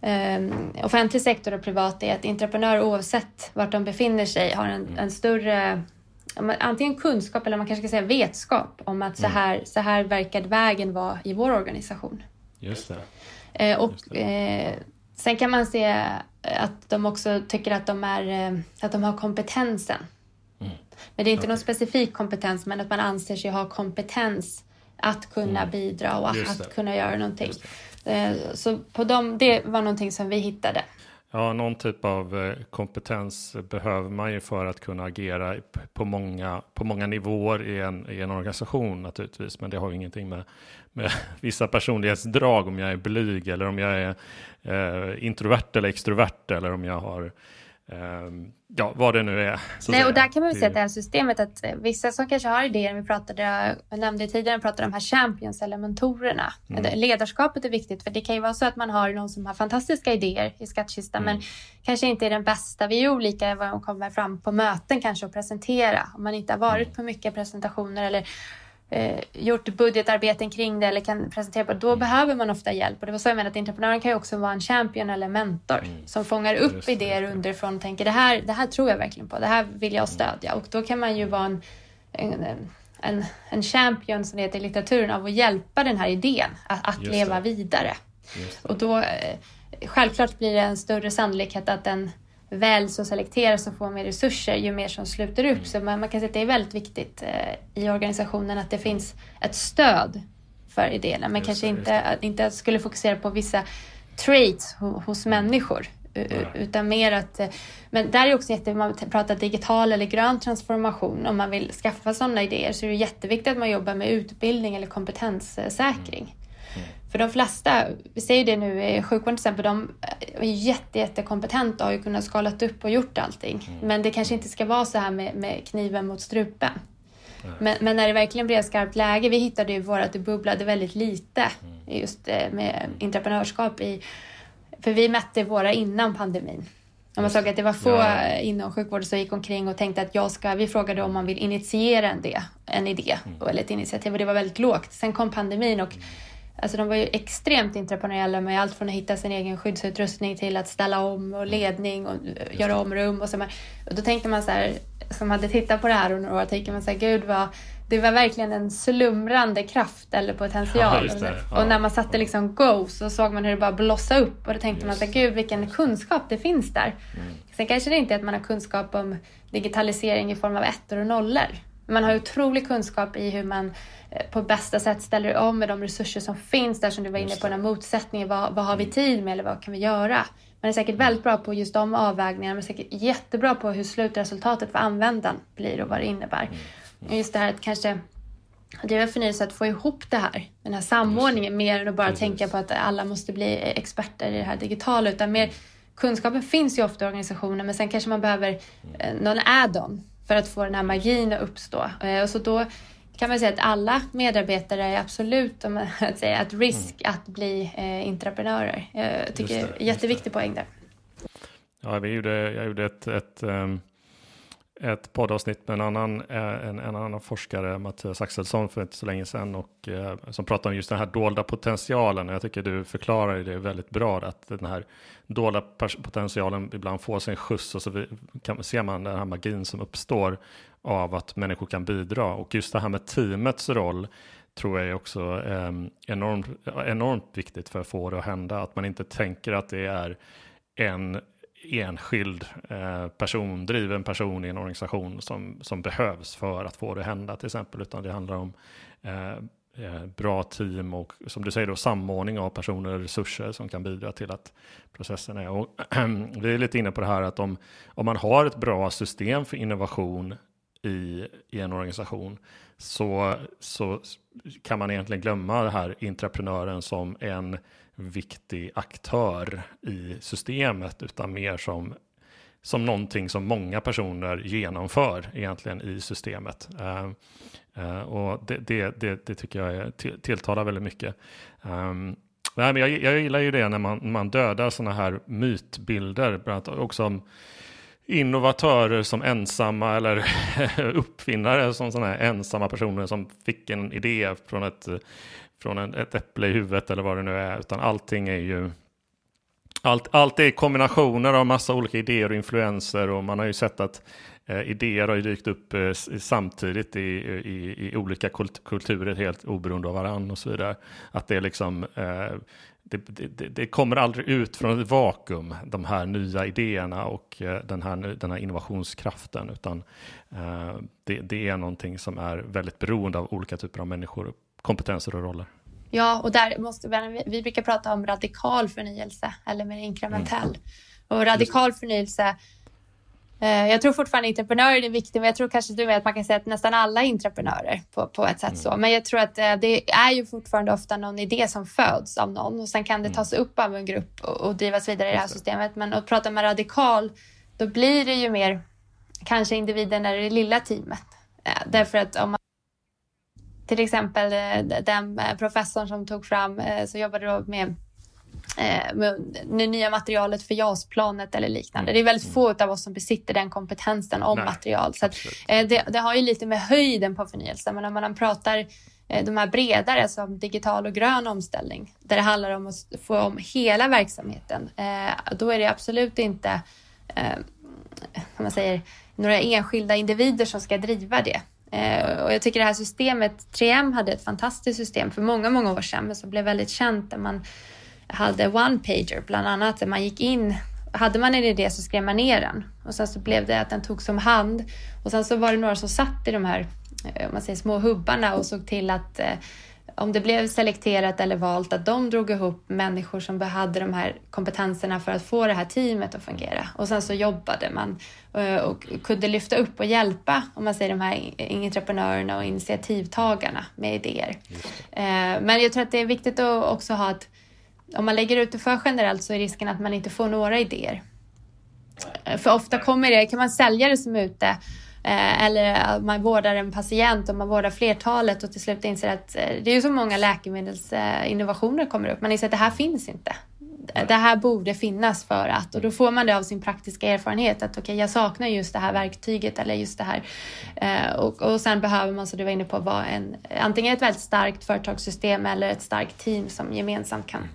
eh, offentlig sektor och privat är att entreprenörer oavsett vart de befinner sig har en, mm. en större antingen kunskap eller man kanske ska säga vetskap om att mm. så, här, så här verkade vägen vara i vår organisation. Just det. Eh, och Just det. Eh, sen kan man se att de också tycker att de, är, eh, att de har kompetensen men det är inte okay. någon specifik kompetens, men att man anser sig ha kompetens att kunna mm. bidra och att, att kunna göra någonting. Eh, så på dem, det var någonting som vi hittade. Ja, någon typ av eh, kompetens behöver man ju för att kunna agera på många, på många nivåer i en, i en organisation naturligtvis. Men det har ju ingenting med, med vissa personlighetsdrag, om jag är blyg eller om jag är eh, introvert eller extrovert eller om jag har Ehm, ja, vad det nu är. Nej, och där kan man väl säga att det här systemet, att eh, vissa som kanske har idéer, vi pratade, jag nämnde tidigare, vi pratade om de här champions eller mentorerna. Mm. Ledarskapet är viktigt, för det kan ju vara så att man har någon som har fantastiska idéer i skattkistan, mm. men kanske inte är den bästa. Vi är olika vad de kommer fram på möten kanske och presentera. Om man inte har varit mm. på mycket presentationer eller eh, gjort budgetarbeten kring det eller kan presentera på det, då mm. behöver man ofta hjälp. Och det var så jag menade att entreprenören kan ju också vara en champion eller mentor mm. som fångar upp idéer underifrån och tänker det här, det här tror jag verkligen på, det här vill jag mm. stödja. Och då kan man ju vara en, en, en, en champion som det heter i litteraturen av att hjälpa den här idén att, att leva vidare. Och då eh, självklart blir det en större sannolikhet att den väljs och selekteras och får mer resurser ju mer som sluter upp. Så man, man, kan säga att det är väldigt viktigt eh, i organisationen att det finns ett stöd för idéerna. Men kanske inte, inte skulle fokusera på vissa traits hos människor. Nej. Utan mer att, eh, men där är också jätte, man pratar digital eller grön transformation. Om man vill skaffa sådana idéer så är det jätteviktigt att man jobbar med utbildning eller kompetenssäkring. Mm. För de flesta, vi ser ju det nu i sjukvården till exempel, de är jätte, jättekompetenta och har ju kunnat skalat upp och gjort allting. Mm. Men det kanske inte ska vara så här med, med kniven mot strupen. Men, men, när det verkligen blev skarpt läge, vi hittade ju våra att det bubblade väldigt lite mm. just eh, med entreprenörskap i, för vi mätte våra innan pandemin. Och man såg att det var få ja. inom sjukvården som gick omkring och tänkte att jag ska, vi frågade om man vill initiera en, det, en idé mm. eller ett initiativ och det var väldigt lågt. Sen kom pandemin och mm Alltså de var ju extremt entreprenöriella med allt från att hitta sin egen skyddsutrustning till att ställa om och ledning och göra om rum. Och, så. och då tänkte man så här, som hade tittat på det här under några år, tänker man så här, gud vad det var verkligen en slumrande kraft eller potential. Ja, ja, och när man satte liksom go så såg man hur det bara blossade upp och då tänkte just. man så här, gud vilken kunskap det finns där. Mm. Sen kanske det inte är att man har kunskap om digitalisering i form av ettor och nollor. Man har otrolig kunskap i hur man på bästa sätt ställer om med de resurser som finns där som du var inne på, den här motsättningen. Vad, vad har vi mm. tid med eller vad kan vi göra? Man är säkert väldigt bra på just de avvägningarna, men säkert jättebra på hur slutresultatet för användaren blir och vad det innebär. Mm. Och just det här att kanske driva förnyelse, att få ihop det här, den här samordningen, mer än att bara Precis. tänka på att alla måste bli experter i det här digitala, utan mer kunskapen finns ju ofta i organisationen, men sen kanske man behöver eh, någon add-on för att få den här magin att uppstå. Eh, och så då kan man säga att alla medarbetare är absolut om att säga, att risk mm. att bli eh, entreprenörer. Jag tycker det, det är jätteviktig poäng där. Ja, vi gjorde, jag gjorde ett, ett, um, ett poddavsnitt med en annan, eh, en, en annan forskare, Mattias Axelsson, för inte så länge sedan, och, uh, som pratade om just den här dolda potentialen. Jag tycker du förklarar det väldigt bra, att den här dolda potentialen ibland får sin skjuts och så kan, ser man den här magin som uppstår av att människor kan bidra. Och just det här med teamets roll tror jag är också eh, enormt, enormt viktigt för att få det att hända. Att man inte tänker att det är en enskild eh, person, driven person i en organisation som, som behövs för att få det att hända till exempel, utan det handlar om eh, eh, bra team och som du säger då samordning av personer och resurser som kan bidra till att processen är. Och vi är lite inne på det här att om, om man har ett bra system för innovation i, i en organisation så, så kan man egentligen glömma det här entreprenören som en viktig aktör i systemet utan mer som, som någonting som många personer genomför egentligen i systemet. Uh, uh, och det, det, det, det, tycker jag är, tilltalar väldigt mycket. Um, nej, men jag, jag gillar ju det när man, man dödar sådana här mytbilder, bland annat också om innovatörer som ensamma eller uppfinnare som sådana här ensamma personer som fick en idé från ett, från en, ett äpple i huvudet eller vad det nu är. Utan allting är ju allt, allt är kombinationer av massa olika idéer och influenser och man har ju sett att eh, idéer har ju dykt upp eh, samtidigt i, i, i, olika kult, kulturer helt oberoende av varandra och så vidare. Att det är liksom eh, det, det, det, kommer aldrig ut från ett vakuum, de här nya idéerna och eh, den här, den här innovationskraften, utan uh, det, det, är någonting som är väldigt beroende av olika typer av människor, kompetenser och roller. Ja, och där måste vi, vi brukar prata om radikal förnyelse eller mer inkrementell. Mm. Och radikal förnyelse Eh, jag tror fortfarande entreprenörer är viktigt, men jag tror kanske du vet att man kan säga att nästan alla är entreprenörer på, på ett sätt mm. så. Men jag tror att eh, det är ju fortfarande ofta någon idé som föds av någon och sen kan det mm. tas upp av en grupp och, och drivas vidare i det här systemet. Men att prata med radikal, då blir det ju mer kanske individen eller det lilla teamet. Eh, därför att om man till exempel den professorn som tog fram, så jobbade då med eh, med det nya materialet för JAS-planet eller liknande. Det är väldigt få av oss som besitter den kompetensen om Nej, material. Så att, eh, det, det, har ju lite med höjden på förnyelse, men om man pratar eh, de här bredare som digital och grön omställning, där det handlar om att få om hela verksamheten, eh, då är det absolut inte eh, man säger, några enskilda individer som ska driva det. Eh, och jag tycker det här systemet, 3M hade ett fantastiskt system för många, många år sedan, men som blev väldigt känt där man hade one-pager bland annat. Där man gick in, hade man en idé så skrev man ner den och sen så blev det att den togs om hand och sen så var det några som satt i de här eh, om man säger, små hubbarna och såg till att eh, om det blev selekterat eller valt att de drog ihop människor som hade de här kompetenserna för att få det här teamet att fungera. Och sen så jobbade man eh, och kunde lyfta upp och hjälpa om man säger de här entreprenörerna och initiativtagarna med idéer. Men jag tror att det är viktigt att också ha ett om man lägger ut det för generellt så är risken att man inte får några idéer. För ofta kommer det, kan man sälja det som ute eh, eller man vårdar en patient och man vårdar flertalet och till slut inser att eh, det är så många läkemedelsinnovationer kommer upp. Man inser att det här finns inte. Det här borde finnas för att och då får man det av sin praktiska erfarenhet att okej, okay, jag saknar just det här verktyget eller just det här. Eh, och, och sen behöver man, som du var inne på, vara en, antingen ett väldigt starkt företagssystem eller ett starkt team som gemensamt kan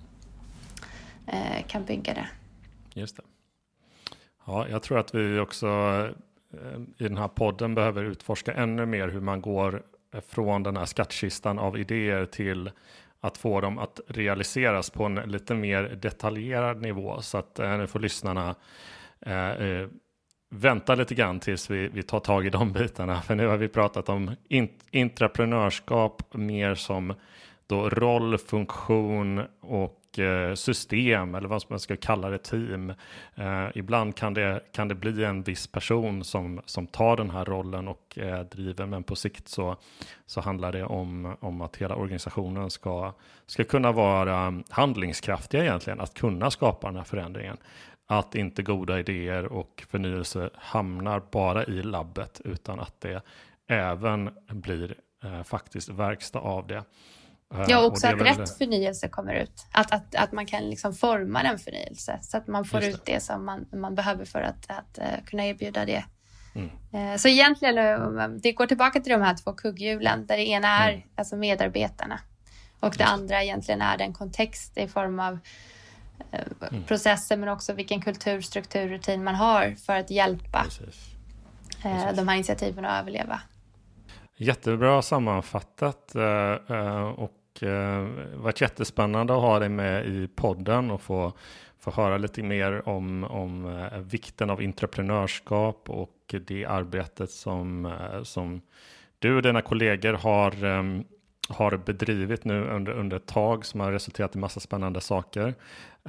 Eh, kan bygga det. Just det. Ja, jag tror att vi också eh, i den här podden behöver utforska ännu mer hur man går från den här skattkistan av idéer till att få dem att realiseras på en lite mer detaljerad nivå så att eh, nu får lyssnarna eh, eh vänta lite grann tills vi, vi tar tag i de bitarna. För nu har vi pratat om in, intraprenörskap mer som då roll, funktion och system eller vad man ska kalla det, team. Eh, ibland kan det, kan det bli en viss person som, som tar den här rollen och eh, driver, men på sikt så, så handlar det om, om att hela organisationen ska, ska kunna vara handlingskraftiga egentligen, att kunna skapa den här förändringen. Att inte goda idéer och förnyelse hamnar bara i labbet, utan att det även blir eh, faktiskt verkstad av det. Ja, också att väl... rätt förnyelse kommer ut. Att, att, att man kan liksom forma den förnyelse så att man får det. ut det som man, man behöver för att, att uh, kunna erbjuda det. Mm. Så egentligen, det går tillbaka till de här två kugghjulen där det ena är mm. alltså medarbetarna och det andra egentligen är den kontext i form av mm. processer men också vilken kultur, struktur, rutin man har för att hjälpa Precis. Precis. de här initiativen att överleva. Jättebra sammanfattat eh, eh, och det varit jättespännande att ha dig med i podden och få, få höra lite mer om, om eh, vikten av entreprenörskap och det arbetet som, eh, som du och dina kollegor har ehm, har bedrivit nu under, under ett tag som har resulterat i massa spännande saker.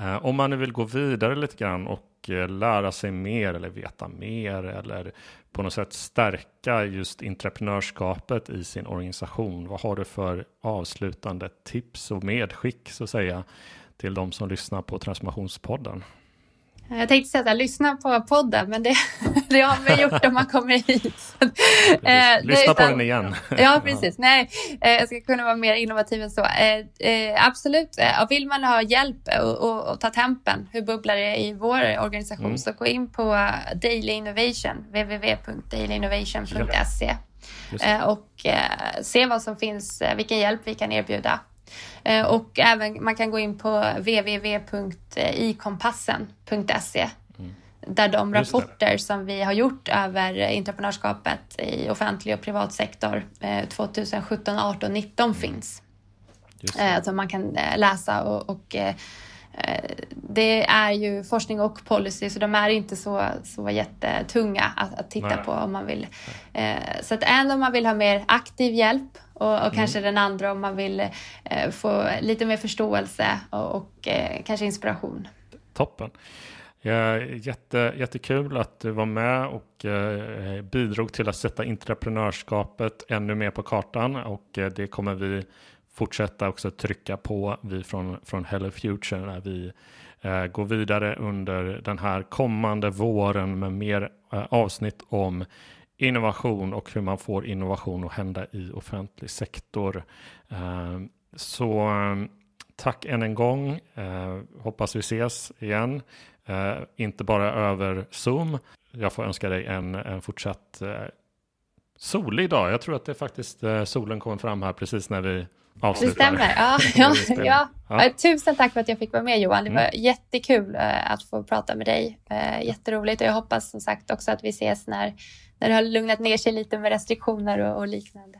Eh, om man nu vill gå vidare lite grann och eh, lära sig mer eller veta mer eller på något sätt stärka just entreprenörskapet i sin organisation. Vad har du för avslutande tips och medskick så att säga till de som lyssnar på Transformationspodden? Jag tänkte säga att lyssna på podden, men det, det har man gjort om man kommer hit. Eh, lyssna på den igen. ja, precis. Nej, eh, jag ska kunna vara mer innovativ än så. Eh, absolut, vill man ha hjälp och, och, och ta tempen, hur bubblar det i vår organisation, mm. så gå in på Daily Innovation, www.dailyinnovation.se och se vad som finns, vilken hjälp vi kan erbjuda. Eh, och även man kan gå in på www.ikompassen.se mm. där de rapporter som vi har gjort över entreprenörskapet i offentlig och privat sektor 2017, 18, 19 finns. Eh, som man kan eh, läsa och, och det är ju forskning och policy så de är inte så, så jättetunga att, att titta Nej. på om man vill. Så att en om man vill ha mer aktiv hjälp och, och mm. kanske den andra om man vill eh, få lite mer förståelse och, och eh, kanske inspiration. Toppen. Ja, jätte, jättekul att du var med och eh, bidrog till att sätta entreprenörskapet ännu mer på kartan och eh, det kommer vi fortsätta också trycka på vi från, från Hello Future när vi eh, går vidare under den här kommande våren med mer eh, avsnitt om innovation och hur man får innovation att hända i offentlig sektor. Eh, så eh, tack än en gång. Eh, hoppas vi ses igen. Eh, inte bara över Zoom. Jag får önska dig en, en fortsatt eh, solig dag. Jag tror att det faktiskt eh, solen kommer fram här precis när vi avslutar. Det stämmer. Ja, ja, ja. ja. Tusen tack för att jag fick vara med Johan. Det var mm. jättekul att få prata med dig. Jätteroligt och jag hoppas som sagt också att vi ses när när det har lugnat ner sig lite med restriktioner och, och liknande.